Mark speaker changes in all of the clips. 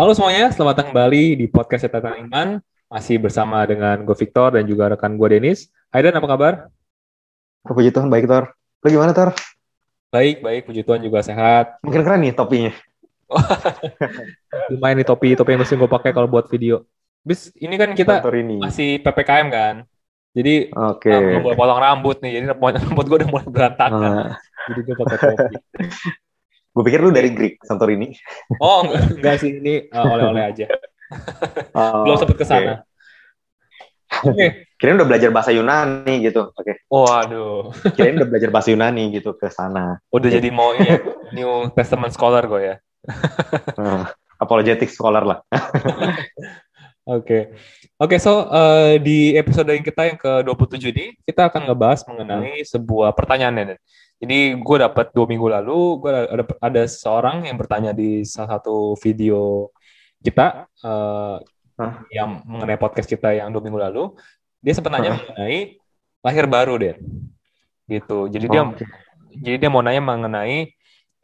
Speaker 1: Halo semuanya, selamat datang kembali di podcast Catatan Iman. Masih bersama dengan gue Victor dan juga rekan gue Denis. Hai Dan, apa kabar?
Speaker 2: Puji Tuhan, baik Tor. Lo gimana Tor?
Speaker 1: Baik, baik. Puji Tuhan juga sehat.
Speaker 2: Mungkin keren nih topinya.
Speaker 1: Lumayan nih topi, topi yang mesti gue pakai kalau buat video. Bis, ini kan kita
Speaker 2: ini.
Speaker 1: masih PPKM kan? Jadi
Speaker 2: Oke.
Speaker 1: okay. uh, mulai potong rambut nih, jadi rambut gue udah mulai berantakan.
Speaker 2: Uh.
Speaker 1: Jadi gue pakai topi.
Speaker 2: gue pikir lu dari Greek, Santorini.
Speaker 1: Oh enggak, enggak sih, ini uh, oleh-oleh aja.
Speaker 2: Oh,
Speaker 1: Belum sempet ke sana.
Speaker 2: Okay. Kirain udah belajar bahasa Yunani gitu. Oke. Okay.
Speaker 1: Waduh.
Speaker 2: Kirain udah belajar bahasa Yunani gitu ke sana.
Speaker 1: Udah okay. jadi mau ya, New Testament scholar gue ya.
Speaker 2: uh, apologetic scholar lah.
Speaker 1: Oke, oke. Okay, so uh, di episode yang kita yang ke 27 ini kita akan ngebahas mengenai sebuah pertanyaan ya. Jadi gue dapat dua minggu lalu, gue ada ada seorang yang bertanya di salah satu video kita uh, huh? yang mengenai podcast kita yang dua minggu lalu. Dia sempat nanya huh? mengenai lahir baru deh, gitu. Jadi oh, dia, okay. jadi dia mau nanya mengenai,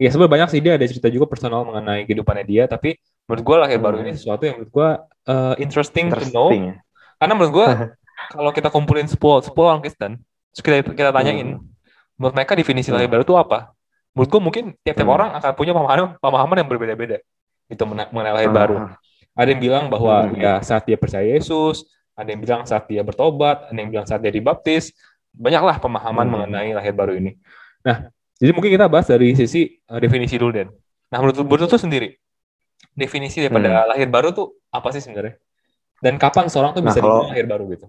Speaker 1: ya sebenarnya banyak sih dia ada cerita juga personal mengenai kehidupannya dia, tapi menurut gue lahir baru ini sesuatu yang menurut gue uh, interesting, interesting to know. Ya? Karena menurut gue kalau kita kumpulin 10 10 orang Kristen, terus kita kita tanyain, hmm menurut mereka definisi lahir baru itu apa? Menurut gue mungkin tiap-tiap hmm. orang akan punya pemahaman pemahaman yang berbeda-beda itu mengenai lahir hmm. baru. Ada yang bilang bahwa hmm. ya saat dia percaya Yesus, ada yang bilang saat dia bertobat, ada yang bilang saat dia dibaptis. Banyaklah pemahaman hmm. mengenai lahir baru ini. Nah, jadi mungkin kita bahas dari sisi uh, definisi dulu Dan. Nah, menurut menurut tuh sendiri definisi daripada hmm. lahir baru tuh apa sih sebenarnya? Dan kapan seorang tuh bisa nah, kalau, lahir baru gitu?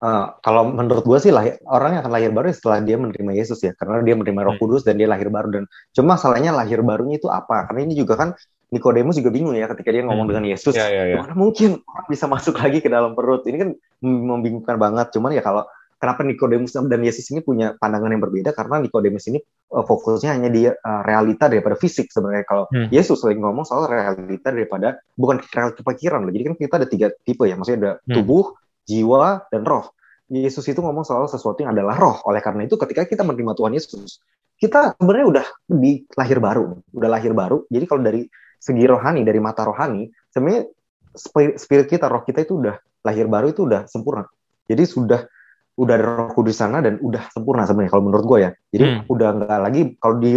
Speaker 2: Uh, kalau menurut gue sih lahir, orang yang akan lahir baru setelah dia menerima Yesus ya, karena dia menerima Roh Kudus dan dia lahir baru dan cuma masalahnya lahir barunya itu apa? Karena ini juga kan Nikodemus juga bingung ya ketika dia ngomong hmm. dengan Yesus,
Speaker 1: ya, ya, ya.
Speaker 2: mana mungkin orang bisa masuk lagi ke dalam perut? Ini kan membingungkan banget. Cuman ya kalau kenapa Nikodemus dan Yesus ini punya pandangan yang berbeda karena Nikodemus ini uh, fokusnya hanya di uh, realita daripada fisik sebenarnya kalau hmm. Yesus lagi ngomong soal realita daripada bukan realita pikiran loh. Jadi kan kita ada tiga tipe ya, maksudnya ada hmm. tubuh, jiwa, dan roh. Yesus itu ngomong soal sesuatu yang adalah roh. Oleh karena itu ketika kita menerima Tuhan Yesus, kita sebenarnya udah di lahir baru, udah lahir baru. Jadi kalau dari segi rohani, dari mata rohani, sebenarnya spirit kita, roh kita itu udah lahir baru itu udah sempurna. Jadi sudah udah ada roh kudus sana dan udah sempurna sebenarnya kalau menurut gue ya. Jadi hmm. udah nggak lagi kalau di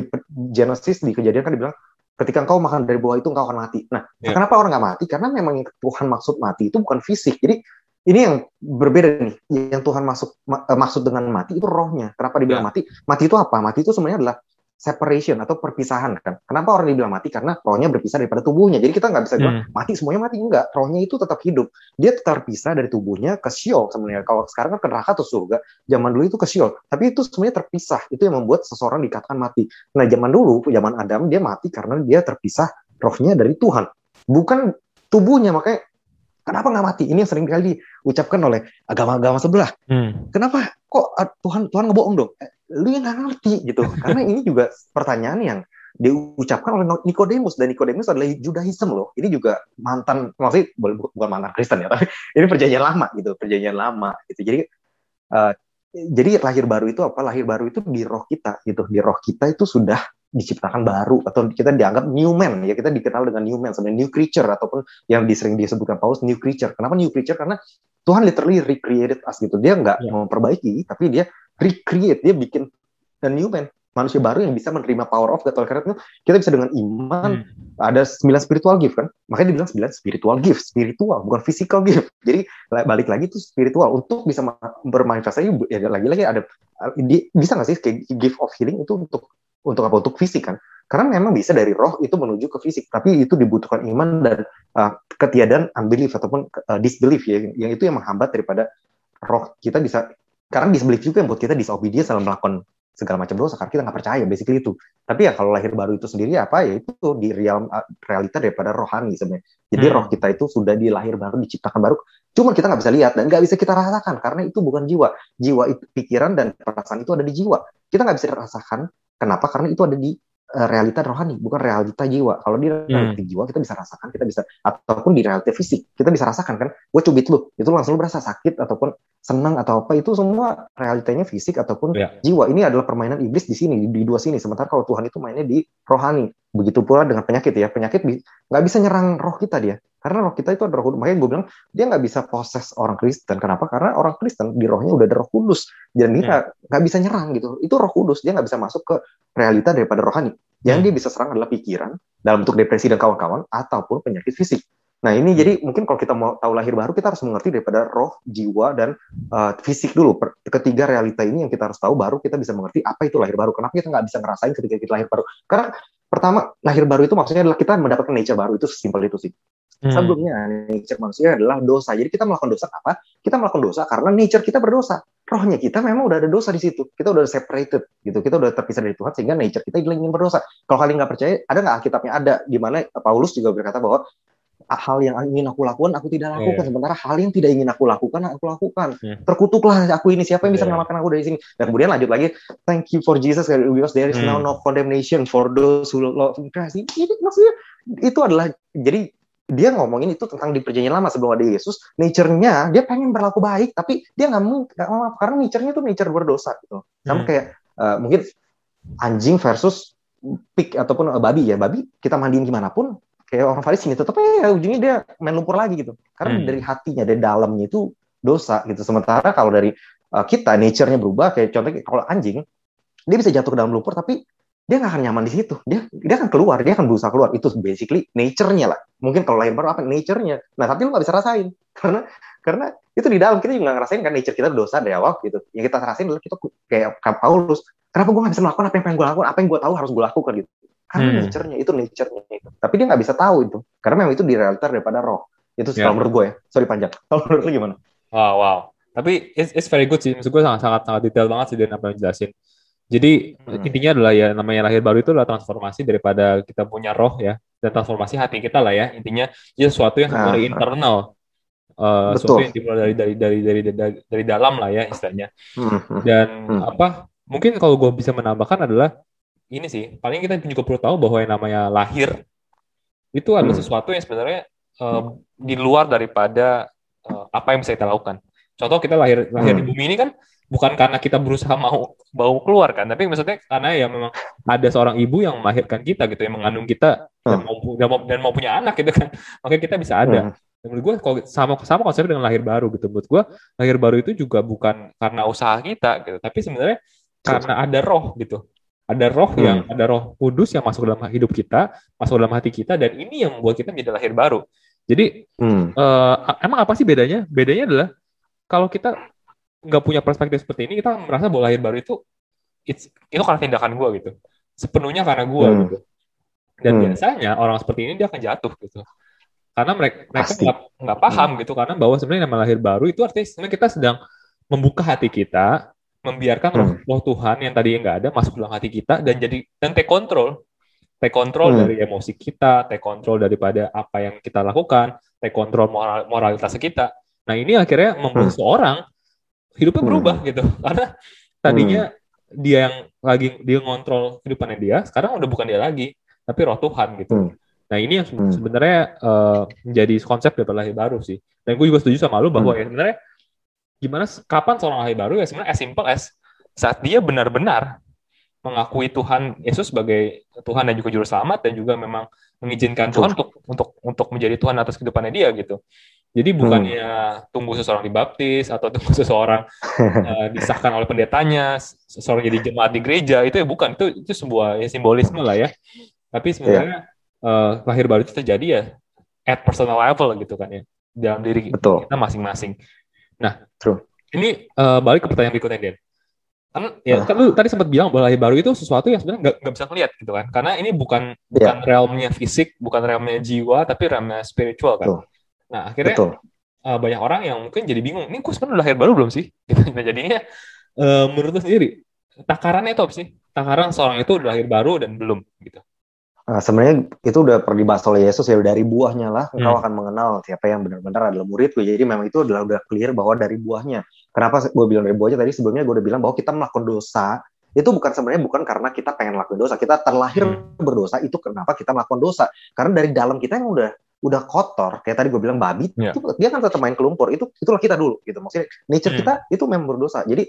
Speaker 2: Genesis di kejadian kan dibilang ketika engkau makan dari buah itu engkau akan mati. Nah, yeah. kenapa orang nggak mati? Karena memang yang Tuhan maksud mati itu bukan fisik. Jadi ini yang berbeda nih yang Tuhan masuk ma eh, maksud dengan mati itu rohnya. Kenapa dibilang ya. mati? Mati itu apa? Mati itu sebenarnya adalah separation atau perpisahan kan? Kenapa orang dibilang mati? Karena rohnya berpisah daripada tubuhnya. Jadi kita nggak bisa bilang hmm. mati semuanya mati. Enggak. Rohnya itu tetap hidup. Dia tetap terpisah dari tubuhnya ke Sheol sebenarnya. Kalau sekarang kan ke neraka atau surga. Zaman dulu itu ke Sheol. Tapi itu sebenarnya terpisah. Itu yang membuat seseorang dikatakan mati. Nah zaman dulu zaman Adam dia mati karena dia terpisah rohnya dari Tuhan. Bukan tubuhnya. Makanya Kenapa nggak mati? Ini yang sering kali diucapkan oleh agama-agama sebelah. Hmm. Kenapa kok ah, Tuhan Tuhan ngebohong dong? Eh, lu yang nggak ngerti gitu. Karena ini juga pertanyaan yang diucapkan oleh Nikodemus dan Nikodemus adalah Judaism loh. Ini juga mantan maksudnya bukan mantan Kristen ya, tapi ini perjanjian lama gitu, perjanjian lama gitu. Jadi uh, jadi lahir baru itu apa? Lahir baru itu di roh kita gitu. Di roh kita itu sudah diciptakan baru atau kita dianggap new man ya kita dikenal dengan new man sebenarnya new creature ataupun yang disering disebutkan Paulus new creature. Kenapa new creature? Karena Tuhan literally recreated us gitu. Dia nggak yeah. memperbaiki tapi dia recreate dia bikin a new man. Manusia baru yang bisa menerima power of God. Oleh karena itu kita bisa dengan iman hmm. ada sembilan spiritual gift kan? Makanya dibilang sembilan spiritual gift spiritual bukan physical gift. Jadi balik lagi itu spiritual. Untuk bisa bermanifestasi ya lagi-lagi ada bisa nggak sih kayak gift of healing itu untuk untuk apa? Untuk fisik kan? Karena memang bisa dari roh itu menuju ke fisik, tapi itu dibutuhkan iman dan uh, ketiadaan unbelief ataupun uh, disbelief ya, yang itu yang menghambat daripada roh kita bisa karena disbelief juga yang buat kita disobedience dalam melakukan segala macam dosa karena kita nggak percaya basically itu. Tapi ya kalau lahir baru itu sendiri apa ya itu di real uh, realita daripada rohani sebenarnya. Jadi hmm. roh kita itu sudah dilahir baru, diciptakan baru. Cuma kita nggak bisa lihat dan nggak bisa kita rasakan karena itu bukan jiwa. Jiwa itu pikiran dan perasaan itu ada di jiwa. Kita nggak bisa rasakan Kenapa? Karena itu ada di uh, realita rohani, bukan realita jiwa. Kalau di realita hmm. jiwa kita bisa rasakan, kita bisa ataupun di realita fisik kita bisa rasakan kan. Gue cubit lu, itu langsung lu berasa sakit ataupun senang atau apa itu semua realitanya fisik ataupun yeah. jiwa. Ini adalah permainan iblis di sini di, dua sini. Sementara kalau Tuhan itu mainnya di rohani. Begitu pula dengan penyakit ya. Penyakit nggak bisa nyerang roh kita dia. Karena roh kita itu ada roh kudus. Makanya gue bilang dia nggak bisa proses orang Kristen. Kenapa? Karena orang Kristen di rohnya udah ada roh kudus. Dan dia hmm. nggak bisa nyerang gitu. Itu roh kudus. Dia nggak bisa masuk ke realita daripada rohani. Yang hmm. dia bisa serang adalah pikiran dalam bentuk depresi dan kawan-kawan ataupun penyakit fisik. Nah ini jadi mungkin kalau kita mau tahu lahir baru kita harus mengerti daripada roh, jiwa dan uh, fisik dulu. Ketiga realita ini yang kita harus tahu baru kita bisa mengerti apa itu lahir baru. Kenapa kita nggak bisa ngerasain ketika kita lahir baru? Karena pertama lahir baru itu maksudnya adalah kita mendapatkan nature baru itu simpel itu sih. Hmm. Sebelumnya nature manusia adalah dosa. Jadi kita melakukan dosa apa? Kita melakukan dosa karena nature kita berdosa. Rohnya kita memang udah ada dosa di situ. Kita udah separated gitu. Kita udah terpisah dari Tuhan sehingga nature kita ingin berdosa. Kalau kalian nggak percaya, ada nggak Alkitabnya? Ada. Di mana Paulus juga berkata bahwa hal yang ingin aku lakukan aku tidak lakukan yeah. sementara hal yang tidak ingin aku lakukan aku lakukan yeah. terkutuklah aku ini siapa yang bisa yeah. menyelamatkan aku dari sini dan kemudian lanjut lagi thank you for Jesus because there is mm. now no condemnation for those who love Christ ini maksudnya itu adalah jadi dia ngomongin itu tentang di perjanjian lama sebelum ada Yesus nature-nya dia pengen berlaku baik tapi dia nggak mau mau karena nature-nya itu nature berdosa gitu sama mm. kayak uh, mungkin anjing versus pig ataupun uh, babi ya babi kita mandiin gimana pun kayak orang Farisi ini tetap ya ujungnya dia main lumpur lagi gitu. Karena hmm. dari hatinya dari dalamnya itu dosa gitu. Sementara kalau dari uh, kita nature-nya berubah kayak contohnya kalau anjing dia bisa jatuh ke dalam lumpur tapi dia nggak akan nyaman di situ. Dia dia akan keluar dia akan berusaha keluar. Itu basically nature-nya lah. Mungkin kalau lahir baru apa nature-nya. Nah tapi lu nggak bisa rasain. Karena karena itu di dalam kita juga ngerasain kan nature kita dosa dari awal gitu. Yang kita rasain adalah kita kayak Paulus kenapa gue nggak bisa melakukan apa yang pengen gue lakukan? Apa yang gue tahu harus gue lakukan? gitu karena hmm. nature-nya itu nature-nya itu. Tapi dia nggak bisa tahu itu. Karena memang itu di realita daripada roh. Itu yeah. kalau menurut gue ya. Sorry panjang. Kalau menurut lu gimana?
Speaker 1: Wow, wow. Tapi it's, it's very good sih. Maksud gue sangat, sangat, sangat detail banget sih dan apa yang jelasin. Jadi hmm. intinya adalah ya namanya lahir baru itu adalah transformasi daripada kita punya roh ya dan transformasi hati kita lah ya. Intinya itu sesuatu yang nah, dari internal. Uh, sesuatu yang dimulai dari dari dari dari dari, dari dalam lah ya istilahnya. Hmm. hmm. Dan hmm. apa? Mungkin kalau gue bisa menambahkan adalah ini sih paling kita juga perlu tahu bahwa yang namanya lahir itu adalah hmm. sesuatu yang sebenarnya uh, di luar daripada uh, apa yang bisa kita lakukan. Contoh kita lahir lahir hmm. di bumi ini kan bukan karena kita berusaha mau mau keluar kan, tapi maksudnya karena ya memang ada seorang ibu yang melahirkan kita gitu, yang mengandung kita dan hmm. mau dan mau, dan mau punya anak gitu kan, makanya kita bisa ada. Hmm. Dan menurut gue kalau sama sama konsepnya dengan lahir baru gitu. Menurut gue lahir baru itu juga bukan karena usaha kita gitu, tapi sebenarnya karena ada roh gitu ada roh hmm. yang ada roh kudus yang masuk dalam hidup kita, masuk dalam hati kita dan ini yang membuat kita menjadi lahir baru. Jadi hmm. uh, emang apa sih bedanya? Bedanya adalah kalau kita nggak punya perspektif seperti ini, kita merasa bahwa lahir baru itu it's, itu karena tindakan gue gitu, sepenuhnya karena gue hmm. gitu. Dan hmm. biasanya orang seperti ini dia akan jatuh gitu, karena mereka mereka nggak nggak paham hmm. gitu karena bahwa sebenarnya nama lahir baru itu artinya sebenarnya kita sedang membuka hati kita membiarkan roh, hmm. roh Tuhan yang tadi nggak ada masuk dalam hati kita dan jadi dan take control take control hmm. dari emosi kita take control daripada apa yang kita lakukan take control moral, moralitas kita nah ini akhirnya membuat hmm. seorang hidupnya hmm. berubah gitu karena tadinya hmm. dia yang lagi dia ngontrol kehidupannya dia sekarang udah bukan dia lagi tapi roh Tuhan gitu hmm. nah ini yang hmm. sebenarnya uh, menjadi konsep dari lahir baru sih dan gue juga setuju sama lu bahwa hmm. ya sebenarnya gimana kapan seorang lahir baru ya sebenarnya as simple as saat dia benar-benar mengakui Tuhan Yesus sebagai Tuhan dan juga juru selamat dan juga memang mengizinkan Tuhan untuk untuk untuk menjadi Tuhan atas kehidupannya dia gitu. Jadi bukannya hmm. tunggu seseorang dibaptis atau tunggu seseorang uh, disahkan oleh pendetanya, seseorang jadi jemaat di gereja itu ya bukan itu itu sebuah ya, simbolisme lah ya. Tapi sebenarnya yeah. uh, lahir baru itu terjadi ya at personal level gitu kan ya dalam diri Betul. kita masing-masing. Nah, True. ini uh, balik ke pertanyaan berikutnya, Den. Kan, ya, nah. kan lu tadi sempat bilang bahwa lahir baru itu sesuatu yang sebenarnya nggak bisa ngeliat gitu kan. Karena ini bukan yeah. bukan realmnya fisik, bukan realmnya jiwa, tapi realmnya spiritual kan. Betul. Nah, akhirnya Betul. Uh, banyak orang yang mungkin jadi bingung, ini gue sebenarnya lahir baru belum sih? Gitu. Nah, jadinya uh, menurut lu sendiri, takarannya itu apa sih? Takaran seorang itu udah lahir baru dan belum gitu.
Speaker 2: Nah, sebenarnya itu udah pernah dibahas oleh Yesus ya dari buahnya lah hmm. engkau akan mengenal siapa yang benar-benar adalah muridku. Jadi memang itu adalah udah clear bahwa dari buahnya. Kenapa gue bilang dari buahnya tadi sebelumnya gue udah bilang bahwa kita melakukan dosa itu bukan sebenarnya bukan karena kita pengen melakukan dosa kita terlahir hmm. berdosa itu kenapa kita melakukan dosa karena dari dalam kita yang udah udah kotor kayak tadi gue bilang babi yeah. itu dia kan tetap main ke lumpur itu itulah kita dulu gitu maksudnya nature hmm. kita itu memang berdosa jadi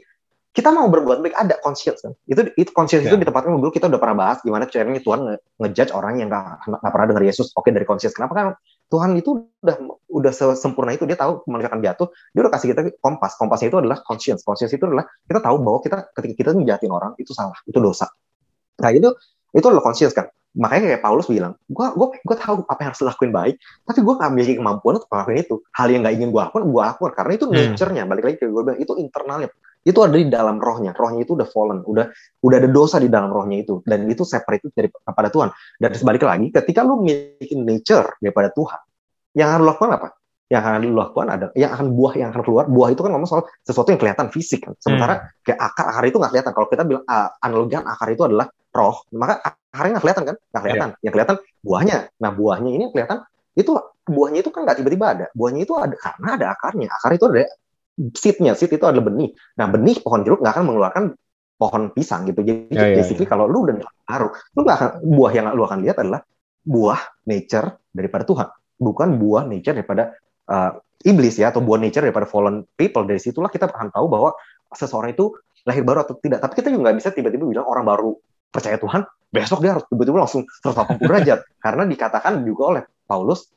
Speaker 2: kita mau berbuat baik ada conscience kan. Itu itu conscience yeah. itu di tempatnya dulu kita udah pernah bahas gimana caranya Tuhan nge ngejudge orang yang gak, gak pernah dengar Yesus. Oke dari conscience. Kenapa? Kan Tuhan itu udah udah sempurna itu dia tahu manusia akan jatuh dia udah kasih kita kompas. Kompasnya itu adalah conscience. Conscience itu adalah kita tahu bahwa kita ketika kita ngejahatin orang itu salah itu dosa. Nah itu itu adalah conscience kan. Makanya kayak Paulus bilang gue gue gue tahu apa yang harus lakuin baik tapi gue gak memiliki kemampuan untuk melakukan itu. Hal yang gak ingin gue lakukan gue lakukan. Karena itu hmm. nature-nya. Balik lagi ke gue bilang itu internalnya itu ada di dalam rohnya. Rohnya itu udah fallen. Udah udah ada dosa di dalam rohnya itu. Dan itu separate dari kepada Tuhan. Dan sebaliknya lagi ketika lu memiliki nature daripada Tuhan yang harus lakukan apa? Yang akan lu lakukan ada yang akan buah yang akan keluar. Buah itu kan ngomong soal sesuatu yang kelihatan fisik kan. Sementara hmm. kayak akar akar itu nggak kelihatan. Kalau kita bilang uh, analogian akar itu adalah roh maka akarnya nggak kelihatan kan? Nggak kelihatan. Yeah. yang kelihatan buahnya. Nah buahnya ini kelihatan itu buahnya itu kan nggak tiba-tiba ada. Buahnya itu ada karena ada akarnya. Akar itu ada seednya seed itu adalah benih. Nah benih pohon jeruk nggak akan mengeluarkan pohon pisang gitu. Jadi yeah, yeah, basically yeah. kalau lu udah baru lu nggak akan buah yang lu akan lihat adalah buah nature daripada Tuhan. Bukan buah nature daripada uh, iblis ya atau buah nature daripada fallen people. Dari situlah kita akan tahu bahwa seseorang itu lahir baru atau tidak. Tapi kita juga nggak bisa tiba-tiba bilang orang baru percaya Tuhan besok dia harus tiba-tiba langsung 180 derajat. Karena dikatakan juga oleh Paulus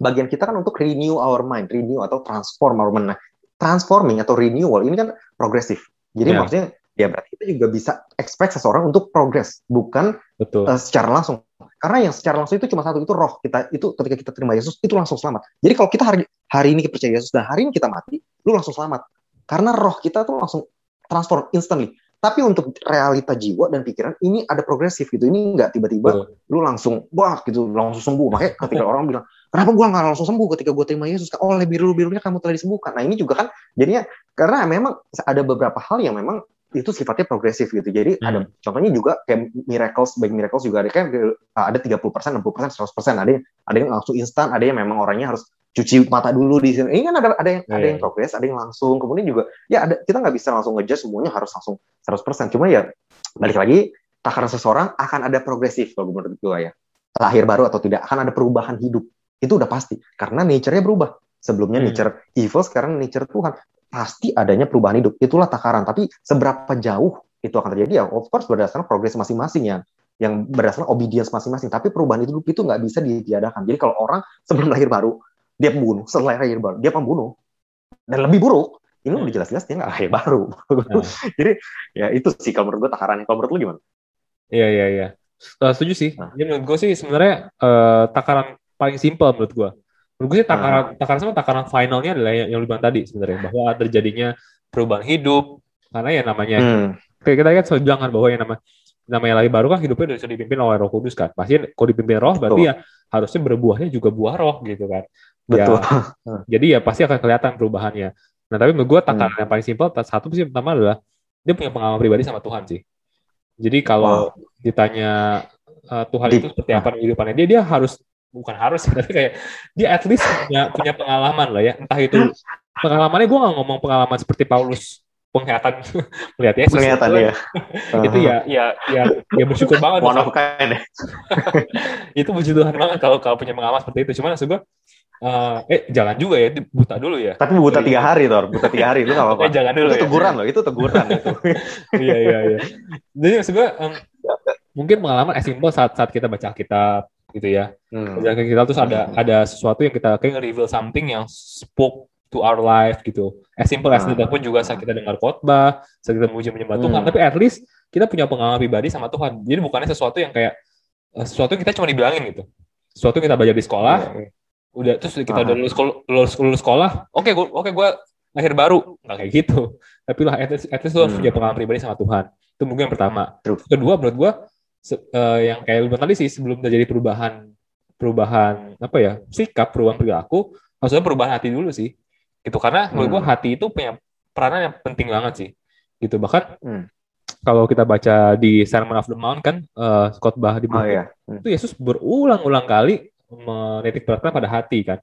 Speaker 2: bagian kita kan untuk renew our mind renew atau transform our mind. Nah, transforming atau renewal ini kan progresif. Jadi yeah. maksudnya ya berarti kita juga bisa expect seseorang untuk progress bukan Betul. Uh, secara langsung. Karena yang secara langsung itu cuma satu itu roh kita itu ketika kita terima Yesus itu langsung selamat. Jadi kalau kita hari hari ini percaya Yesus dan hari ini kita mati lu langsung selamat. Karena roh kita tuh langsung transform instantly. Tapi untuk realita jiwa dan pikiran ini ada progresif gitu. Ini nggak tiba-tiba lu langsung wah gitu langsung sembuh. Makanya ketika orang bilang kenapa gua nggak langsung sembuh ketika gua terima Yesus oleh biru birunya kamu telah disembuhkan nah ini juga kan jadinya karena memang ada beberapa hal yang memang itu sifatnya progresif gitu. Jadi hmm. ada contohnya juga kayak miracles, baik miracles juga ada kan ada 30%, 60%, 100%. Ada yang ada yang langsung instan, ada yang memang orangnya harus cuci mata dulu di sini. Ini kan ada ada yang yeah. ada yang iya. progres, ada yang langsung. Kemudian juga ya ada kita nggak bisa langsung ngejudge semuanya harus langsung 100%. Cuma ya balik lagi takaran seseorang akan ada progresif kalau menurut gue ya. Lahir baru atau tidak akan ada perubahan hidup. Itu udah pasti karena nature-nya berubah. Sebelumnya hmm. nature evil, sekarang nature Tuhan pasti adanya perubahan hidup. Itulah takaran. Tapi seberapa jauh itu akan terjadi ya, of course berdasarkan progres masing-masing ya yang berdasarkan obedience masing-masing. Tapi perubahan hidup itu nggak bisa ditiadakan. Jadi kalau orang sebelum lahir baru dia pembunuh, setelah lahir baru dia pembunuh dan lebih buruk, ini udah jelas-jelas dia nggak lahir baru. Hmm. Jadi ya itu sih kalau menurut gue takarannya. Kalau menurut lu gimana?
Speaker 1: Iya iya iya. Setuju sih. Nah. Jadi menurut gue sih sebenarnya uh, takaran paling simpel menurut gue menurut gue sih takaran uh. takaran sama takaran finalnya adalah yang, yang lu bilang tadi sebenarnya bahwa terjadinya perubahan hidup karena ya namanya hmm. kayak kita kan selalu bilang kan bahwa yang nama namanya lagi baru kan hidupnya sudah dipimpin oleh Roh Kudus kan pasti kalau dipimpin Roh berarti ya harusnya berbuahnya juga buah Roh gitu kan ya, Betul. Ya, jadi ya pasti akan kelihatan perubahannya nah tapi menurut gue takaran hmm. yang paling simpel satu sih pertama adalah dia punya pengalaman pribadi sama Tuhan sih jadi kalau wow. ditanya uh, Tuhan Deep. itu seperti apa kehidupannya dia dia harus bukan harus tapi kayak dia at least punya punya pengalaman lah ya entah itu pengalamannya gue nggak ngomong pengalaman seperti Paulus penglihatan melihat Yesus
Speaker 2: penglihatan ya
Speaker 1: itu ya ya ya ya bersyukur banget
Speaker 2: one of kind
Speaker 1: itu puji Tuhan banget kalau kalau punya pengalaman seperti itu cuman maksud gue Uh, eh jangan juga ya buta dulu ya.
Speaker 2: Tapi buta tiga hari Tor, buta tiga hari itu nggak apa-apa.
Speaker 1: Eh, jangan dulu.
Speaker 2: Itu ya. teguran loh, itu teguran itu.
Speaker 1: iya iya iya. Jadi maksud gue um, mungkin pengalaman as simple saat saat kita baca kitab gitu ya. Hmm. Dan kita terus ada hmm. ada sesuatu yang kita kayak reveal something yang spoke to our life gitu. As simple as hmm. itu pun juga saat kita dengar khotbah, saat kita memuji menyembah hmm. Tuhan, tapi at least kita punya pengalaman pribadi sama Tuhan. Jadi bukannya sesuatu yang kayak eh, sesuatu yang kita cuma dibilangin gitu. Sesuatu yang kita belajar di sekolah. Iya. udah terus kita udah lulus, lulus, lulus sekolah, oke okay, oke okay, gue lahir baru, nggak kayak gitu. Tapi lah at least, at least lo hmm. punya pengalaman pribadi sama Tuhan. Itu mungkin yang pertama. True. Kedua menurut gue uh, yang kayak lu tadi sih sebelum terjadi perubahan perubahan apa ya sikap perubahan perilaku maksudnya perubahan hati dulu sih gitu karena hmm. menurut gua hati itu punya peranan yang penting banget sih gitu bahkan hmm. kalau kita baca di Sermon of the Mount kan uh, khotbah di oh, iya. hmm. itu Yesus berulang-ulang kali menitik beratkan pada hati kan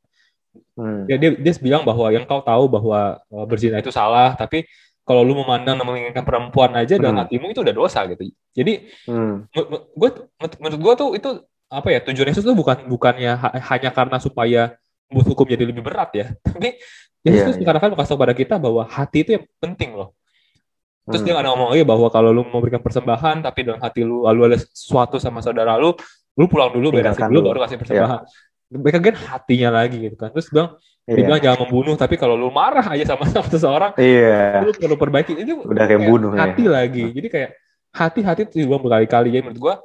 Speaker 1: hmm. dia, dia dia bilang bahwa yang kau tahu bahwa uh, berzina itu salah tapi kalau lu memandang dan menginginkan perempuan aja dalam
Speaker 2: Hmm.
Speaker 1: hatimu itu udah dosa gitu. Jadi
Speaker 2: Hmm.
Speaker 1: gue menurut gue tuh itu apa ya tujuan Yesus tuh bukan bukannya ha- hanya karena supaya membuat hukum jadi lebih berat ya, tapi Yesus
Speaker 2: Iya,
Speaker 1: tuh
Speaker 2: iya.
Speaker 1: sekarang kan kasih tahu pada kita bahwa hati itu yang penting loh. Terus
Speaker 2: Hmm.
Speaker 1: dia ada ngomong lagi bahwa kalau lu memberikan persembahan tapi dalam hati lu lalu ada sesuatu sama saudara lu, lu pulang dulu beresin dulu
Speaker 2: dulu.
Speaker 1: baru kasih persembahan. Mereka kan hatinya lagi gitu kan. Terus bilang, dia
Speaker 2: Iya.
Speaker 1: jangan membunuh tapi kalau lu marah aja sama, sama seseorang,
Speaker 2: Iya.
Speaker 1: lu perlu perbaiki. Itu
Speaker 2: Udah kayak bunuh ya.
Speaker 1: hati lagi. Jadi kayak hati-hati itu juga berkali-kali. Jadi menurut gua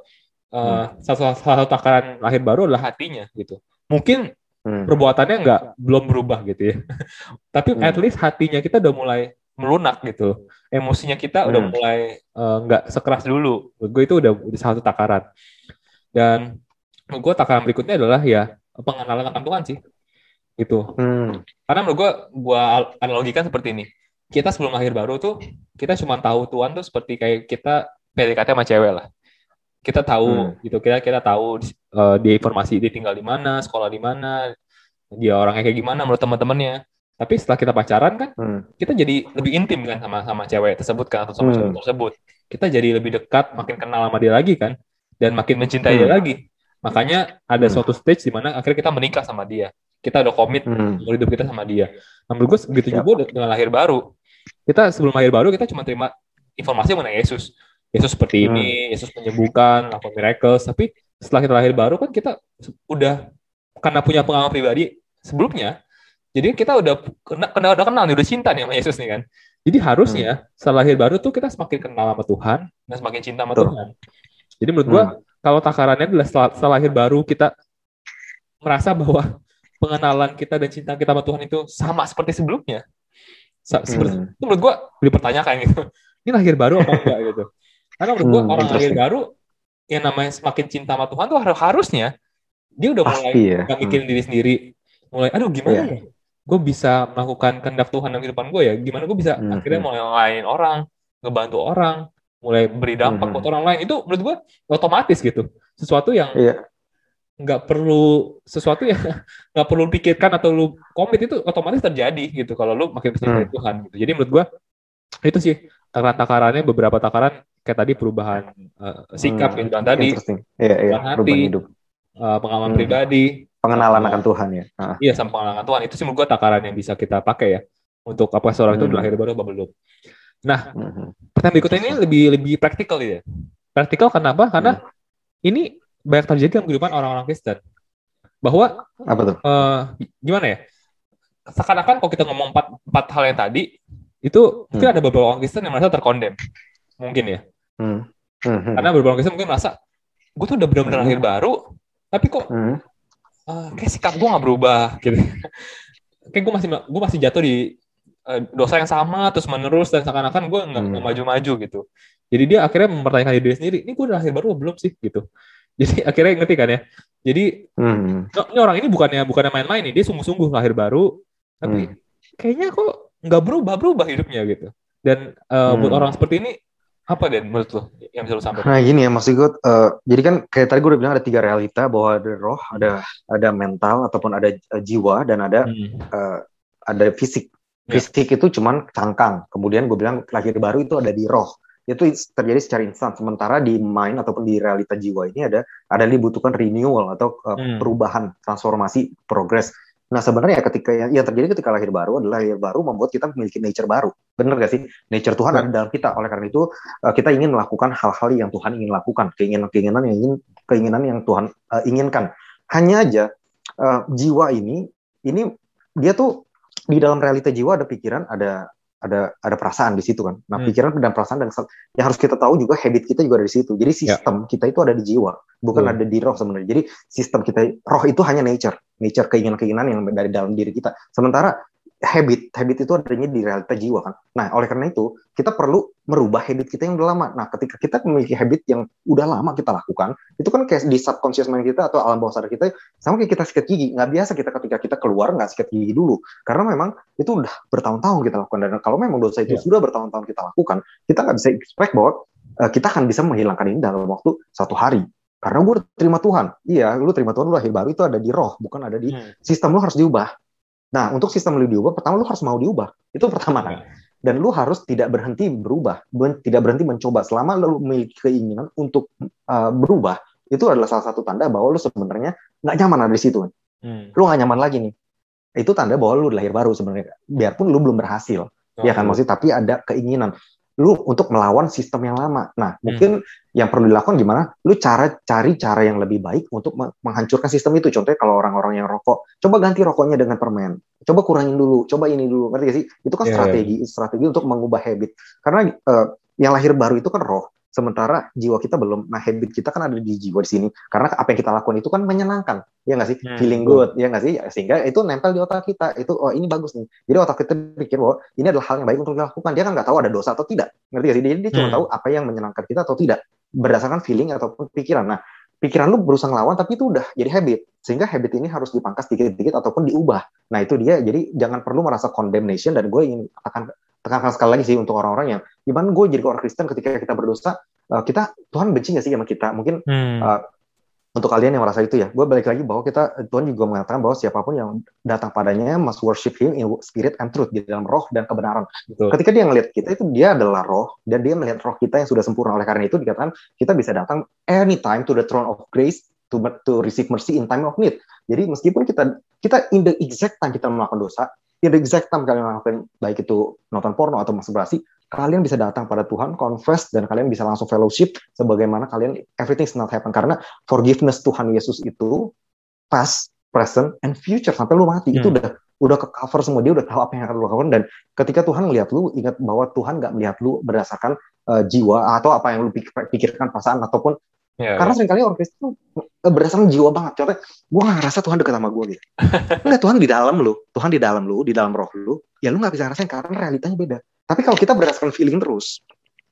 Speaker 1: eh, salah, salah satu takaran lahir baru adalah hatinya gitu. Mungkin
Speaker 2: Hmm.
Speaker 1: perbuatannya nggak belum berubah gitu ya. Tapi
Speaker 2: Hmm.
Speaker 1: at least hatinya kita udah mulai melunak gitu. Emosinya kita udah
Speaker 2: Hmm.
Speaker 1: mulai eh, nggak sekeras dulu. Gue itu udah, udah salah satu takaran. Dan gue takaran berikutnya adalah ya pengenalan akan Tuhan sih. Gitu.
Speaker 2: Hmm.
Speaker 1: Karena menurut gue, gue analogikan seperti ini. Kita sebelum lahir baru tuh, kita cuma tahu Tuhan tuh seperti kayak kita PDKT sama cewek lah. Kita tahu
Speaker 2: Hmm.
Speaker 1: gitu, kita kita tahu eh, dia informasi dia tinggal di mana, sekolah di mana, dia orangnya kayak gimana menurut teman-temannya. Tapi setelah kita pacaran kan,
Speaker 2: Hmm.
Speaker 1: kita jadi lebih intim kan sama sama cewek tersebut kan atau sama
Speaker 2: Hmm.
Speaker 1: cowok tersebut. Kita jadi lebih dekat, makin kenal sama dia lagi kan, dan makin mencintai dia
Speaker 2: Hmm.
Speaker 1: lagi. Makanya ada
Speaker 2: Hmm.
Speaker 1: suatu stage di mana akhirnya kita menikah sama dia. Kita udah komit
Speaker 2: Hmm.
Speaker 1: hidup kita sama dia. Nah, menurut gue begitu
Speaker 2: Siap.
Speaker 1: juga dengan lahir baru. Kita sebelum lahir baru kita cuma terima informasi mengenai Yesus. Yesus seperti
Speaker 2: Hmm.
Speaker 1: ini, Yesus menyembuhkan, melakukan miracles. Tapi setelah kita lahir baru kan kita udah karena punya pengalaman pribadi sebelumnya. Jadi kita udah kena, kena udah kenal nih, udah cinta nih sama Yesus nih kan. Jadi harusnya setelah lahir baru tuh kita semakin kenal sama Tuhan dan semakin cinta sama
Speaker 2: Betul.
Speaker 1: Tuhan. Jadi menurut gua kalau takarannya adalah setelah, setelah lahir baru kita merasa bahwa pengenalan kita dan cinta kita sama Tuhan itu sama seperti sebelumnya. Sa- seperti,
Speaker 2: Hmm.
Speaker 1: Itu menurut gua dipertanyakan gitu. Ini lahir baru apa enggak gitu. Karena menurut gua
Speaker 2: Hmm,
Speaker 1: orang lahir baru yang namanya semakin cinta sama Tuhan tuh har- harusnya dia udah mulai
Speaker 2: Pasti ya.
Speaker 1: nggak mikirin diri sendiri. Mulai aduh gimana
Speaker 2: Iya.
Speaker 1: ya? Gue bisa melakukan kehendak Tuhan dalam kehidupan gue ya. Gimana gue bisa
Speaker 2: Hmm,
Speaker 1: akhirnya
Speaker 2: hmm.
Speaker 1: mulai lain orang, ngebantu orang, mulai beri dampak
Speaker 2: Hmm,
Speaker 1: buat orang lain. Itu menurut gue otomatis gitu. Sesuatu yang
Speaker 2: Iya.
Speaker 1: Nggak perlu sesuatu yang nggak perlu pikirkan atau lu komit itu otomatis terjadi gitu kalau lu makin mencintai
Speaker 2: Hmm.
Speaker 1: Tuhan gitu. Jadi menurut gua itu sih takaran-takarannya beberapa takaran kayak tadi perubahan eh, sikap
Speaker 2: Hmm,
Speaker 1: yang bilang tadi,
Speaker 2: Interesting. Iya, iya.
Speaker 1: Perubahan
Speaker 2: Perubahan
Speaker 1: hati.
Speaker 2: hidup.
Speaker 1: eh, pengalaman
Speaker 2: Hmm.
Speaker 1: pribadi,
Speaker 2: Pengenalan akan Tuhan ya. Ah.
Speaker 1: iya sama pengalaman Tuhan itu sih menurut gua takaran yang bisa kita pakai ya untuk apa seorang itu
Speaker 2: Hmm.
Speaker 1: udah lahir baru apa belum. Nah,
Speaker 2: Mhm.
Speaker 1: pertanyaan berikutnya ini lebih lebih praktikal ya. Praktikal kenapa? Karena
Speaker 2: Hmm.
Speaker 1: ini banyak terjadi dalam kehidupan orang-orang Kristen. Bahwa
Speaker 2: Apa tuh?
Speaker 1: eh gimana ya? Seakan-akan kalau kita ngomong empat, empat hal yang tadi, itu mungkin
Speaker 2: Hmm.
Speaker 1: ada beberapa orang Kristen yang merasa terkondem. Mungkin ya.
Speaker 2: Hmm. Mhm.
Speaker 1: Karena beberapa orang Kristen mungkin merasa, gue tuh udah benar-benar
Speaker 2: Hmm.
Speaker 1: lahir baru, tapi kok
Speaker 2: Hmm.
Speaker 1: eh, kayak sikap gue gak berubah gitu. kayak gue masih gue masih jatuh di eh, dosa yang sama terus menerus dan seakan-akan gue nggak
Speaker 2: Hmm.
Speaker 1: nggak maju-maju gitu. Jadi dia akhirnya mempertanyakan diri sendiri, ini gue udah lahir baru belum sih gitu. Jadi akhirnya ngerti kan ya. Jadi
Speaker 2: Hmm.
Speaker 1: Ini orang ini bukannya bukannya main-main nih, dia sungguh-sungguh lahir baru, tapi
Speaker 2: Hmm.
Speaker 1: kayaknya kok nggak berubah-berubah hidupnya gitu. Dan eh, buat
Speaker 2: Hmm.
Speaker 1: orang seperti ini apa dan menurut lo yang bisa lo sampaikan?
Speaker 2: Nah gini ya maksud gue, eh, jadi kan kayak tadi gue udah bilang ada tiga realita bahwa ada roh, ada ada mental ataupun ada eh, jiwa dan ada
Speaker 1: Hmm.
Speaker 2: eh, ada fisik.
Speaker 1: Ya.
Speaker 2: Fisik itu cuman cangkang. Kemudian gue bilang lahir baru itu ada di roh. Itu terjadi secara instan. Sementara di mind ataupun di realita jiwa ini ada ada yang dibutuhkan renewal atau eh,
Speaker 1: Hmm.
Speaker 2: perubahan, transformasi, progres. Nah sebenarnya ketika yang, yang terjadi ketika lahir baru adalah lahir baru membuat kita memiliki nature baru. Bener gak sih? Nature Tuhan
Speaker 1: Ya.
Speaker 2: ada dalam kita. Oleh karena itu eh, kita ingin melakukan hal-hal yang Tuhan ingin lakukan, keinginan-keinginan yang ingin keinginan yang Tuhan eh, inginkan. Hanya aja eh, jiwa ini ini dia tuh di dalam realita jiwa ada pikiran, ada ada ada perasaan di situ kan. Nah,
Speaker 1: Hmm.
Speaker 2: pikiran dan perasaan dan yang harus kita tahu juga habit kita juga ada di situ. Jadi sistem kita itu ada di jiwa, bukan
Speaker 1: Hmm.
Speaker 2: ada di roh sebenarnya. Jadi sistem kita roh itu hanya nature, nature keinginan-keinginan yang dari dalam diri kita. Sementara habit, habit itu adanya di realita jiwa kan. Nah, oleh karena itu kita perlu merubah habit kita yang udah lama. Nah, ketika kita memiliki habit yang udah lama kita lakukan, itu kan kayak di subconscious mind kita atau alam bawah sadar kita sama kayak kita sikat gigi. Nggak biasa kita ketika kita keluar nggak sikat gigi dulu, karena memang itu udah bertahun-tahun kita lakukan. Dan kalau memang dosa itu
Speaker 1: Iya.
Speaker 2: sudah bertahun-tahun kita lakukan, kita nggak bisa expect bahwa eh, kita akan bisa menghilangkan ini dalam waktu satu hari. Karena gue terima Tuhan. Iya, lu terima Tuhan, lu lahir baru itu ada di roh, bukan ada di
Speaker 1: Hmm.
Speaker 2: sistem lu harus diubah. Nah, untuk sistem lu diubah, pertama lu harus mau diubah. Itu pertama kan.
Speaker 1: Ya.
Speaker 2: dan lu harus tidak berhenti berubah, tidak berhenti mencoba. Selama lu memiliki keinginan untuk uh, berubah, itu adalah salah satu tanda bahwa lu sebenarnya nggak nyaman ada di situ. Hmm. Lu nggak nyaman lagi nih. Itu tanda bahwa lu lahir baru sebenarnya. Biarpun lu belum berhasil. Oh, ya kan maksudnya tapi ada keinginan lu untuk melawan sistem yang lama. Nah, hmm. mungkin yang perlu dilakukan gimana? Lu cara cari cara yang lebih baik untuk menghancurkan sistem itu. Contohnya kalau orang-orang yang rokok, coba ganti rokoknya dengan permen. Coba kurangin dulu, coba ini dulu. Ngerti gak sih? Itu kan yeah, strategi, yeah. strategi untuk mengubah habit. Karena uh, yang lahir baru itu kan roh sementara jiwa kita belum nah habit kita kan ada di jiwa di sini. Karena apa yang kita lakukan itu kan menyenangkan ya nggak sih? Hmm. feeling good ya nggak sih? Sehingga itu nempel di otak kita. Itu oh ini bagus nih. Jadi otak kita pikir bahwa ini adalah hal yang baik untuk dilakukan. Dia kan nggak tahu ada dosa atau tidak. Ngerti gak sih? Dia, dia hmm. cuma tahu apa yang menyenangkan kita atau tidak. Berdasarkan feeling ataupun pikiran. Nah pikiran lu berusaha ngelawan tapi itu udah jadi habit. Sehingga habit ini harus dipangkas dikit-dikit ataupun diubah. Nah itu dia. Jadi jangan perlu merasa condemnation dan gue ingin akan tekankan sekali lagi sih untuk orang-orang yang gimana gue jadi orang Kristen ketika kita berdosa uh, kita Tuhan benci gak sih sama kita mungkin hmm. uh, untuk kalian yang merasa itu ya, gue balik lagi bahwa kita Tuhan juga mengatakan bahwa siapa pun yang datang padanya must worship Him in spirit and truth di dalam roh dan kebenaran. Betul. Ketika dia ngelihat kita itu dia adalah roh dan dia melihat roh kita yang sudah sempurna oleh karena itu dikatakan kita bisa datang anytime to the throne of grace to to receive mercy in time of need. Jadi meskipun kita kita in the exact time kita melakukan dosa, in the exact time kalian melakukan baik itu nonton porno atau masturbasi, kalian bisa datang pada Tuhan, confess, dan kalian bisa langsung fellowship sebagaimana kalian everything's not happen. Karena forgiveness Tuhan Yesus itu past, present, and future. Sampai lu mati, hmm. itu udah udah ke cover semua. Dia udah tahu apa yang akan lu lakukan. Dan ketika Tuhan melihat lu, ingat bahwa Tuhan nggak melihat lu berdasarkan uh, jiwa atau apa yang lu pikirkan perasaan ataupun Ya, Karena ya. sering kali orang Kristen eh, berdasarkan jiwa banget. Contohnya, gue gak ngerasa Tuhan dekat sama gue gitu. Enggak, Tuhan di dalam lu. Tuhan di dalam lu, di dalam roh lu. Ya lu gak bisa ngerasain karena realitanya beda. Tapi kalau kita berdasarkan feeling terus,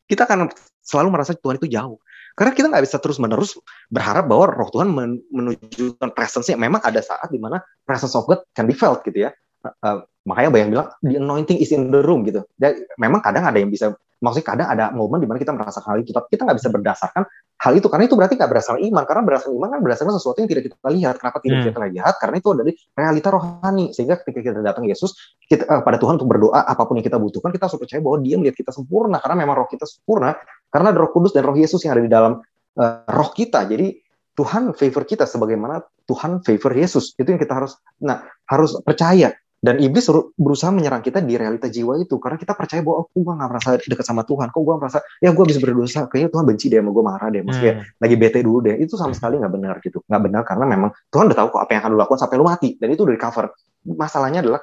Speaker 2: kita akan selalu merasa Tuhan itu jauh. Karena kita nggak bisa terus-menerus berharap bahwa roh Tuhan men menunjukkan presence-nya. Memang ada saat di mana presence of God can be felt gitu ya. Uh, makanya bayang bilang, the anointing is in the room gitu. Dan memang kadang ada yang bisa maksudnya kadang ada momen di mana kita merasakan hal itu, tapi kita nggak bisa berdasarkan hal itu karena itu berarti nggak berdasarkan iman, karena berdasarkan iman kan berdasarkan sesuatu yang tidak kita lihat. Kenapa tidak hmm. kita lihat? Karena itu dari realita rohani. Sehingga ketika kita datang Yesus, kita uh, pada Tuhan untuk berdoa apa pun yang kita butuhkan, kita harus percaya bahwa Dia melihat kita sempurna karena memang roh kita sempurna, karena ada Roh Kudus dan Roh Yesus yang ada di dalam uh, roh kita. Jadi Tuhan favor kita sebagaimana Tuhan favor Yesus. Itu yang kita harus nah harus percaya dan iblis berusaha menyerang kita di realita jiwa itu karena kita percaya bahwa oh, gue gak merasa dekat sama Tuhan kok gue merasa ya gue bisa berdosa kayaknya Tuhan benci deh sama gue marah deh maksudnya hmm. lagi bete dulu deh itu sama sekali nggak benar gitu nggak benar karena memang Tuhan udah tahu kok apa yang akan lu lakukan sampai lu mati dan itu udah di cover masalahnya adalah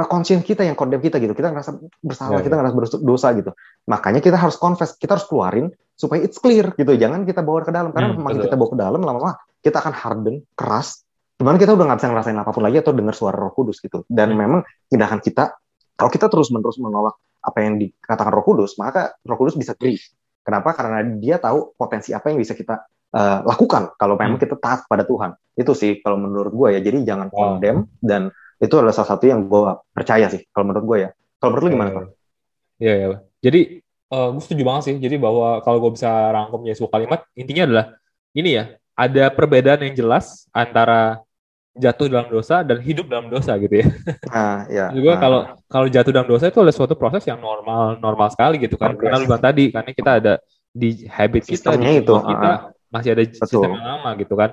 Speaker 2: eh, kita yang condemn kita gitu kita ngerasa bersalah ya, kita ya. ngerasa berdosa gitu makanya kita harus confess kita harus keluarin supaya it's clear gitu jangan kita bawa ke dalam karena hmm, makin kita bawa ke dalam lama-lama kita akan harden keras Cuman kita udah nggak bisa ngerasain apa pun lagi atau dengar suara Roh Kudus gitu. Dan hmm. memang tindakan kita kalau kita terus-menerus menolak apa yang dikatakan Roh Kudus, maka Roh Kudus bisa grief. Kenapa? Karena dia tahu potensi apa yang bisa kita uh, lakukan kalau memang hmm. kita taat pada Tuhan. Itu sih kalau menurut gue ya. Jadi jangan wow. condemn dan itu adalah salah satu yang gue percaya sih kalau menurut gue ya. Kalau menurut lu gimana, Pak?
Speaker 1: Iya, iya. Jadi uh, gue setuju banget sih. Jadi bahwa kalau gue bisa rangkum ya sebuah kalimat, intinya adalah ini ya, ada perbedaan yang jelas antara jatuh dalam dosa dan hidup dalam dosa gitu ya. Ah, ya. Juga ah. kalau kalau jatuh dalam dosa itu adalah suatu proses yang normal normal sekali gitu kan. Karena lu bilang tadi karena kita ada di habit kita di
Speaker 2: itu
Speaker 1: kita uh, masih ada Betul. sistem yang lama gitu kan.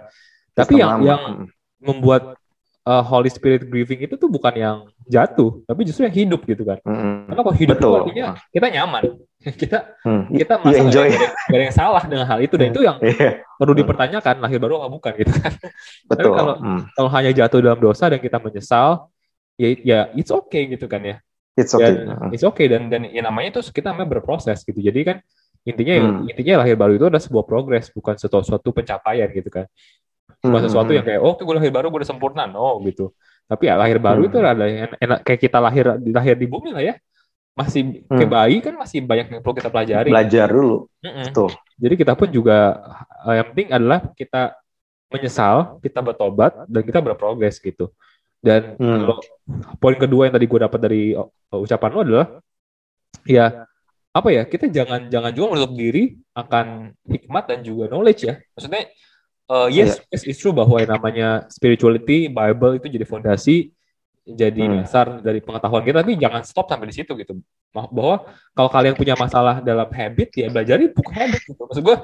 Speaker 1: Tapi yang lama. yang membuat uh, Holy Spirit grieving itu tuh bukan yang jatuh, tapi justru yang hidup gitu kan. Mm, Karena kalau hidup Betul. itu artinya kita nyaman, kita hmm. kita masa enjoy. Gak, ada yang salah dengan hal itu dan itu yang yeah. perlu hmm. dipertanyakan lahir baru apa bukan gitu kan. Betul. Tapi kalau mm. kalau hanya jatuh dalam dosa dan kita menyesal, ya ya it's okay gitu kan ya.
Speaker 2: It's okay.
Speaker 1: Dan, uh. It's okay dan dan ya namanya itu kita namanya berproses gitu. Jadi kan intinya hmm. intinya lahir baru itu adalah sebuah progres bukan sesuatu, suatu pencapaian gitu kan bukan hmm. sesuatu yang kayak oh gue lahir baru gue udah sempurna no gitu tapi ya lahir baru hmm. itu ada yang enak kayak kita lahir lahir di bumi lah ya masih hmm. kayak bayi kan masih banyak yang perlu kita pelajari
Speaker 2: belajar dulu
Speaker 1: mm Betul. jadi kita pun juga eh, yang penting adalah kita menyesal kita bertobat dan kita berprogres gitu dan hmm. kalau poin kedua yang tadi gue dapat dari uh, ucapan lo adalah ya apa ya kita jangan jangan juga menutup diri akan hikmat dan juga knowledge ya maksudnya uh, yes, yeah. yes, it's true bahwa yang namanya spirituality, Bible itu jadi fondasi. jadi
Speaker 2: Hmm.
Speaker 1: dasar dari pengetahuan kita tapi jangan stop sampai di situ gitu bahwa kalau kalian punya masalah dalam habit ya belajar buku habit gitu maksud gue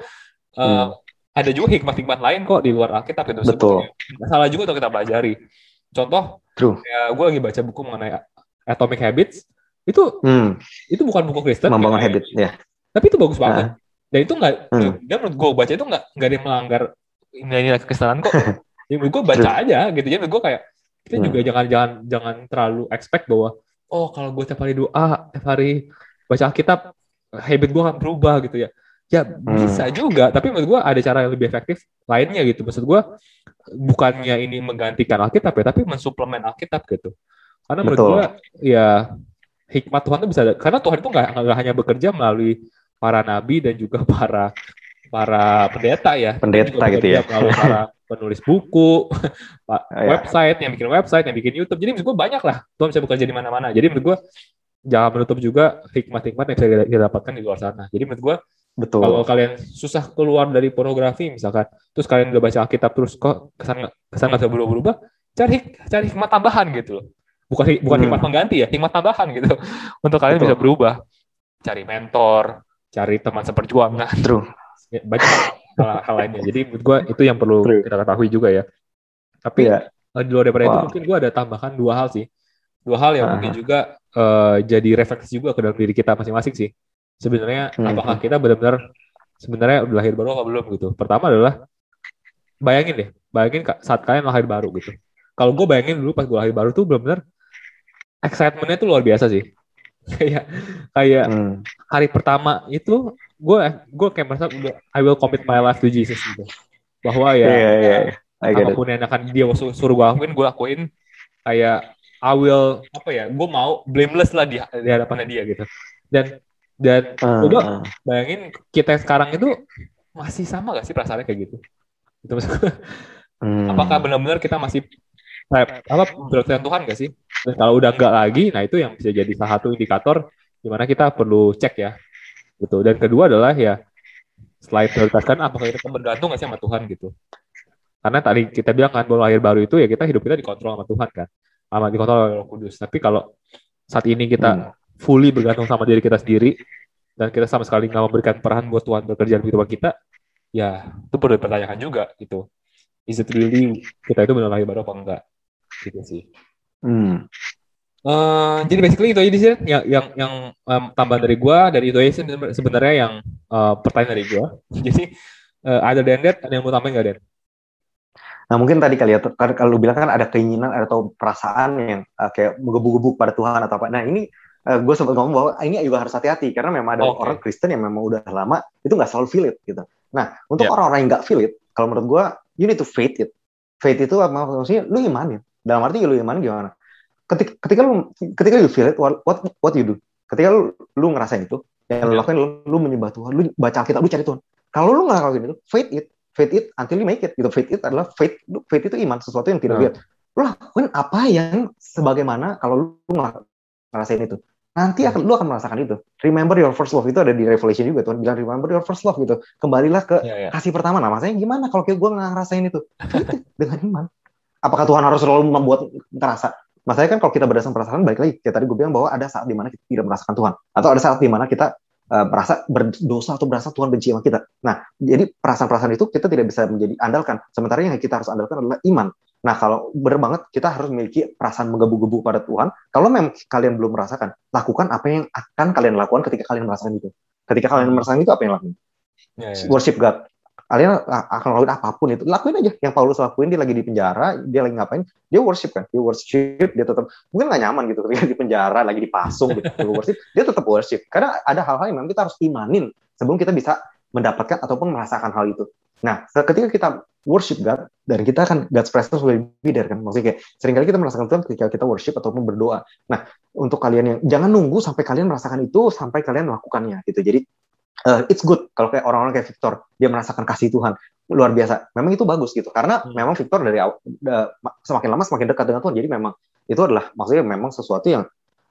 Speaker 1: eh,
Speaker 2: Hmm.
Speaker 1: ada juga hikmat-hikmat lain kok di luar Alkitab gitu
Speaker 2: Betul.
Speaker 1: Nggak salah juga untuk kita pelajari contoh
Speaker 2: True.
Speaker 1: ya gue lagi baca buku mengenai Atomic Habits itu
Speaker 2: Hmm,
Speaker 1: itu bukan buku Kristen
Speaker 2: membangun
Speaker 1: ya.
Speaker 2: habit ya.
Speaker 1: tapi itu bagus banget dan itu nggak
Speaker 2: Hmm.
Speaker 1: dan menurut gue baca itu nggak nggak ada yang melanggar nilai-nilai kekristenan kok. Ya menurut gue baca aja gitu jadi menurut gue kayak kita
Speaker 2: Hmm.
Speaker 1: juga jangan jangan jangan terlalu expect bahwa oh kalau gue tiap hari doa tiap hari baca Alkitab habit gue akan berubah gitu ya. Ya bisa juga tapi menurut gue ada cara yang lebih efektif lainnya gitu. Maksud gue bukannya ini menggantikan Alkitab ya tapi mensuplemen Alkitab gitu. Karena menurut gue ya hikmat Tuhan itu bisa karena Tuhan itu nggak nggak hanya bekerja melalui para nabi dan juga para para pendeta ya
Speaker 2: Pendeta gitu ya.
Speaker 1: para penulis buku pak
Speaker 2: Iya.
Speaker 1: website yang bikin website yang bikin YouTube jadi menurut gue banyak lah Tuhan bisa bekerja di mana-mana jadi menurut gue jangan menutup juga hikmat-hikmat yang bisa kita dapatkan di luar sana jadi menurut gue
Speaker 2: Betul.
Speaker 1: kalau kalian susah keluar dari pornografi misalkan terus kalian udah baca Alkitab terus kok kesan kesan nggak bisa berubah-ubah cari cari hikmat tambahan gitu loh bukan bukan
Speaker 2: Hmm.
Speaker 1: hikmat pengganti ya hikmat tambahan gitu untuk kalian
Speaker 2: Betul.
Speaker 1: bisa berubah cari mentor cari teman seperjuangan
Speaker 2: True.
Speaker 1: Ya, banyak hal, hal lainnya jadi menurut gue itu yang perlu
Speaker 2: True.
Speaker 1: kita ketahui juga ya tapi
Speaker 2: Iya.
Speaker 1: eh, di luar daripada itu
Speaker 2: Wow.
Speaker 1: mungkin gue ada tambahkan dua hal sih dua hal yang
Speaker 2: Aha.
Speaker 1: mungkin juga eh, jadi refleksi juga ke dalam diri kita masing-masing sih sebenarnya
Speaker 2: Hmm.
Speaker 1: apakah kita benar-benar sebenarnya udah lahir baru apa belum gitu pertama adalah bayangin deh bayangin saat kalian lahir baru gitu kalau gue bayangin dulu pas gue lahir baru tuh benar-benar excitementnya tuh luar biasa sih kayak kayak
Speaker 2: Hmm.
Speaker 1: hari pertama itu gue gue kayak merasa udah I will commit my life to Jesus gitu bahwa ya.
Speaker 2: I get it.
Speaker 1: apa pun yang akan dia suruh, suruh gue lakuin gue lakuin kayak I will apa ya gue mau blameless lah di, di hadapannya dia gitu dan dan coba
Speaker 2: ah.
Speaker 1: bayangin kita sekarang itu masih sama gak sih perasaannya kayak gitu itu maksud gue,
Speaker 2: Hmm.
Speaker 1: apakah benar-benar kita masih apa perhatian Tuhan gak sih dan kalau udah enggak lagi nah itu yang bisa jadi salah satu indikator di mana kita perlu cek ya. Gitu. Dan kedua adalah ya selain prioritaskan apakah kita bergantung gak sih sama Tuhan gitu. Karena tadi kita bilang kan bahwa lahir baru itu ya kita hidup kita dikontrol sama Tuhan kan. Sama dikontrol oleh Roh Kudus. Tapi kalau saat ini kita
Speaker 2: Hmm.
Speaker 1: fully bergantung sama diri kita sendiri dan kita sama sekali nggak memberikan peran buat Tuhan bekerja di kehidupan kita ya itu perlu dipertanyakan juga gitu. Is it really kita itu benar lahir baru apa enggak? Gitu sih
Speaker 2: Hmm.
Speaker 1: Eh, jadi basically itu aja sih yang yang yang em, tambahan dari gua dari itu aja sih sebenarnya- yang eh, pertanyaan dari gua jadi eh, ada dan that ada yang mau tambahin nggak Den?
Speaker 2: Nah mungkin tadi kali ya, kan kalau lu bilang kan ada keinginan atau perasaan yang uh, kayak menggebu-gebu pada Tuhan atau apa. Nah ini gue sempat ngomong bahwa ini juga harus hati-hati karena memang ada
Speaker 1: Oke.
Speaker 2: orang Kristen yang memang udah lama itu nggak selalu feel it gitu. Nah untuk
Speaker 1: Ya.
Speaker 2: orang-orang yang nggak feel it, kalau menurut gue you need to faith it. Faith itu apa maksudnya? Lu imanin. Dalam arti lu iman gimana? Ketika, ketika lu ketika you feel it, what what, you do? Ketika lu, lu ngerasain itu, yang lu
Speaker 1: Ya.
Speaker 2: lakuin lu, lu menyembah Tuhan, lu baca Alkitab, lu cari Tuhan. Kalau lu nggak ngelakuin itu, faith it, faith it until you make it gitu. Faith it adalah faith faith itu iman sesuatu yang tidak
Speaker 1: Hmm.
Speaker 2: lihat. Lu lakuin apa yang sebagaimana kalau lu ngerasain itu. Nanti akan lu akan merasakan itu. Remember your first love itu ada di Revelation juga Tuhan bilang remember your first love gitu. Kembalilah ke kasih pertama. Nah maksudnya gimana kalau kayak gue nggak ngerasain itu? Itu dengan iman apakah Tuhan harus selalu membuat ngerasa Masalahnya kan kalau kita berdasarkan perasaan balik lagi kayak tadi gue bilang bahwa ada saat di mana kita tidak merasakan Tuhan atau ada saat di mana kita uh, merasa berdosa atau merasa Tuhan benci sama kita. Nah, jadi perasaan-perasaan itu kita tidak bisa menjadi andalkan. Sementara yang kita harus andalkan adalah iman. Nah, kalau benar banget kita harus memiliki perasaan menggebu-gebu pada Tuhan. Kalau memang kalian belum merasakan, lakukan apa yang akan kalian lakukan ketika kalian merasakan itu. Ketika kalian merasakan itu, apa yang lakukan?
Speaker 1: Ya, ya.
Speaker 2: Worship God. Kalian akan lakuin apa pun itu. Lakuin aja. Yang Paulus lakuin, dia lagi di penjara, dia lagi ngapain? Dia worship kan. Dia worship, dia tetap, mungkin gak nyaman gitu ketika di penjara, lagi dipasung gitu. Dia worship, dia tetap worship. Karena ada hal-hal yang memang kita harus imanin sebelum kita bisa mendapatkan ataupun merasakan hal itu. Nah, ketika kita worship God, dan kita akan God's presence will be there kan. Maksudnya kayak sering kali kita merasakan Tuhan ketika kita worship ataupun berdoa. Nah, untuk kalian yang jangan nunggu sampai kalian merasakan itu sampai kalian melakukannya gitu. Jadi uh, it's good kalau kayak orang-orang kayak Victor dia merasakan kasih Tuhan luar biasa. Memang itu bagus gitu karena
Speaker 1: Hmm.
Speaker 2: memang Victor dari da- semakin lama semakin dekat dengan Tuhan. Jadi memang itu adalah maksudnya memang sesuatu yang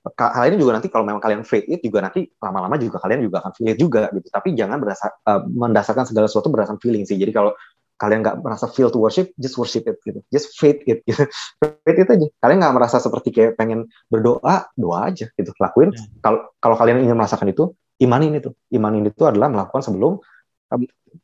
Speaker 2: hal ini juga nanti kalau memang kalian faith it juga nanti lama-lama juga kalian juga akan feel it juga gitu. Tapi jangan berdasar uh, mendasarkan segala sesuatu berdasarkan feeling sih. Jadi kalau kalian nggak merasa feel to worship, just worship it gitu, just faith it gitu, faith it aja. Kalian nggak merasa seperti kayak pengen berdoa, doa aja gitu, lakuin. Hmm. Kalau hmm. kalau kalian ingin merasakan itu, imanin itu, imanin itu adalah melakukan sebelum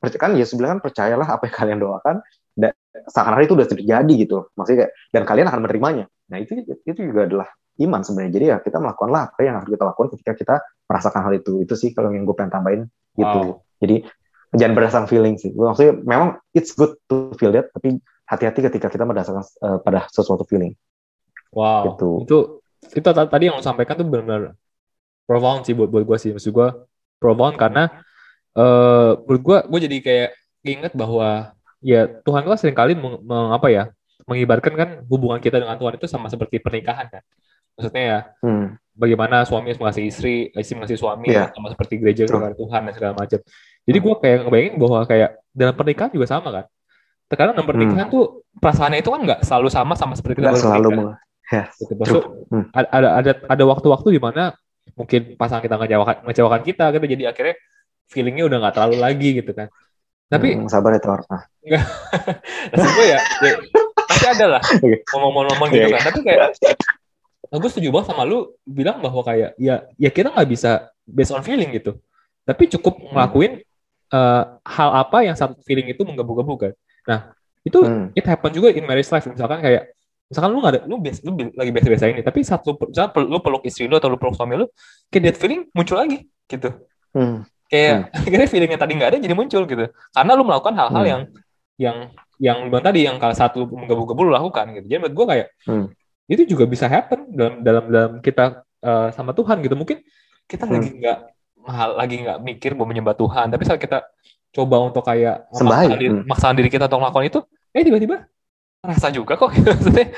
Speaker 2: kan ya sebenarnya kan percayalah apa yang kalian doakan dan seakan itu udah terjadi gitu. Maksudnya kayak, dan kalian akan menerimanya. Nah itu itu juga adalah iman sebenarnya. Jadi ya kita melakukanlah apa yang harus kita lakukan ketika kita merasakan hal itu. Itu sih kalau yang gue pengen tambahin gitu. Wow. jadi jangan berdasarkan feeling sih. Maksudnya memang it's good to feel that tapi hati-hati ketika kita berdasarkan uh, pada sesuatu feeling.
Speaker 1: Wow. Gitu. itu itu tadi yang lo sampaikan tuh benar-benar profound sih buat buat gue sih maksud gue profound karena uh, menurut gue gue jadi kayak inget bahwa ya Tuhan kan sering kali meng, meng, apa ya mengibarkan kan hubungan kita dengan Tuhan itu sama seperti pernikahan kan maksudnya ya hmm. bagaimana suami mengasihi istri istri mengasihi suami yeah. sama seperti gereja dengan Tuhan dan segala macam jadi gue kayak ngebayangin bahwa kayak dalam pernikahan juga sama kan terkadang dalam pernikahan hmm. tuh perasaannya itu kan nggak selalu sama sama seperti kita
Speaker 2: selalu
Speaker 1: Ya, gitu. Maksud, hmm. ada ada ada waktu-waktu di mana mungkin pasangan kita ngecewakan ngecewakan kita gitu jadi akhirnya feelingnya udah nggak terlalu lagi gitu kan. Tapi
Speaker 2: hmm, sabar ya Thor nah.
Speaker 1: gue ya, ya pasti ada lah ngomong-ngomong gitu kan. Tapi kayak nah, gue setuju banget sama lu bilang bahwa kayak ya ya kita nggak bisa based on feeling gitu. Tapi cukup hmm. ngelakuin uh, hal apa yang satu feeling itu menggebu-gebu kan. Nah itu hmm. it happen juga in marriage life. Misalkan kayak misalkan lu nggak ada lu biasa lu lagi biasa-biasa ini tapi satu misalkan lu peluk istri lu atau lu peluk suami lu kayak that feeling muncul lagi gitu hmm. kayak hmm. akhirnya feelingnya tadi nggak ada jadi muncul gitu karena lu melakukan hal-hal hmm. yang yang yang lu tadi yang kalau satu menggebu-gebu lu lakukan gitu jadi menurut gue kayak hmm. itu juga bisa happen dalam dalam dalam kita uh, sama Tuhan gitu mungkin kita hmm. lagi nggak mahal lagi nggak mikir mau menyembah Tuhan tapi saat kita coba untuk kayak maksakan diri, hmm. diri kita untuk melakukan itu eh tiba-tiba rasa juga kok maksudnya.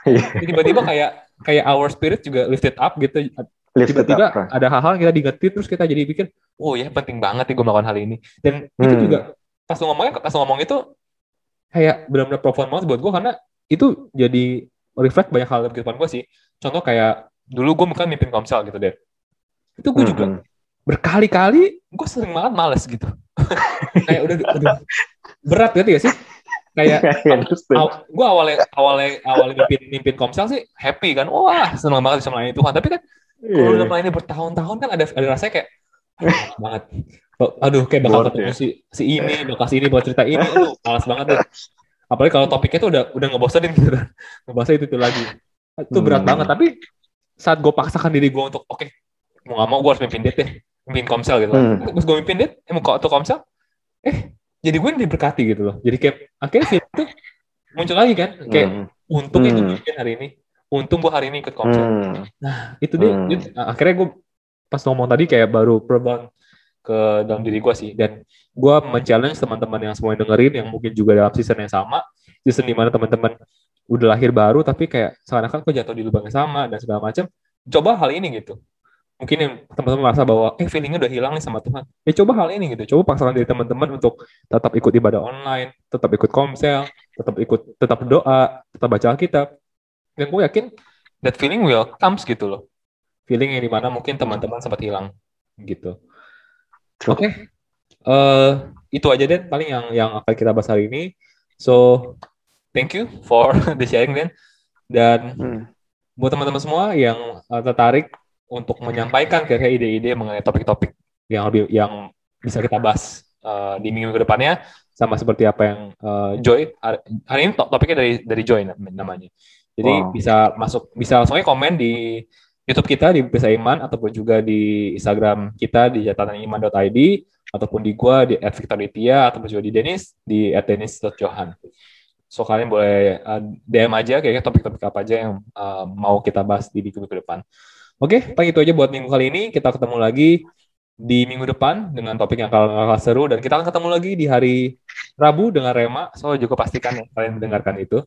Speaker 1: Iya. tiba-tiba kayak kayak our spirit juga lifted up gitu. Tiba-tiba ada hal-hal kita diingetin terus kita jadi pikir oh ya penting banget nih gue melakukan hal ini. Dan hmm. itu juga pas ngomongnya pas ngomong itu kayak benar-benar profound banget buat gue karena itu jadi reflect banyak hal dalam kehidupan gue sih. Contoh kayak dulu gue bukan mimpin komsel gitu deh itu gue juga hmm. berkali-kali gue sering banget males gitu. Kayak udah, udah berat gitu ya sih kayak aw, gue awalnya awalnya awalnya mimpin mimpin komsel sih happy kan. Wah seneng banget bisa melayani Tuhan. Tapi kan kalau yeah. udah melayani bertahun-tahun kan ada ada rasanya kayak ah, banget. Aduh kayak bakal ketemu ya. si si ini bakal si ini buat cerita ini. Aduh malas banget deh. Apalagi kalau topiknya tuh udah udah ngebosenin gitu. Ngebahasnya itu, itu lagi. Itu berat hmm. banget. Tapi saat gue paksakan diri gue untuk oke okay, mau gak mau gue harus mimpin det deh. Mimpin komsel gitu. Hmm. terus gue mimpin det eh mau ke komsel eh jadi gue yang diberkati gitu loh. Jadi kayak akhirnya film itu muncul lagi kan. Kayak hmm. untung hmm. itu hari ini. Untung gue hari ini ikut konser. Hmm. nah itu deh hmm. akhirnya gue pas ngomong tadi kayak baru perubahan ke dalam diri gue sih. Dan gue men-challenge teman-teman yang semua dengerin yang mungkin juga dalam season yang sama. Season di mana teman-teman udah lahir baru tapi kayak seakan-akan kok jatuh di lubang yang sama dan segala macam. Coba hal ini gitu mungkin yang teman-teman merasa bahwa eh feelingnya udah hilang nih sama Tuhan. Ya coba hal ini gitu. Coba paksakan dari teman-teman untuk tetap ikut ibadah online tetap ikut komsel tetap ikut tetap doa tetap baca Alkitab. Dan gue yakin that feeling will comes gitu loh. Feeling yang di mana mungkin teman-teman sempat hilang gitu. Oke. Okay. uh, eh, itu aja deh paling yang yang akan kita bahas hari ini. So thank you for the sharing Dan dan hmm. buat teman-teman semua yang uh, tertarik untuk menyampaikan kira-kira ide-ide mengenai topik-topik yang lebih yang bisa kita bahas uh, di minggu ke depannya sama seperti apa yang uh, Joy hari ini topiknya dari dari Joy namanya. Jadi wow. bisa masuk bisa langsung komen di YouTube kita di Bisa Iman ataupun juga di Instagram kita di catataniman.id ataupun di gua di @victoritia ataupun juga di Denis di @denis.johan. So kalian boleh uh, DM aja kayak topik-topik apa aja yang uh, mau kita bahas di minggu ke depan. Oke, paling itu aja buat minggu kali ini. Kita ketemu lagi di minggu depan dengan topik yang akan seru dan kita akan ketemu lagi di hari Rabu dengan Rema. So juga pastikan kalian mendengarkan itu.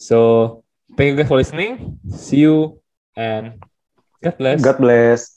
Speaker 1: So thank you guys for listening. See you and God bless.
Speaker 2: God bless.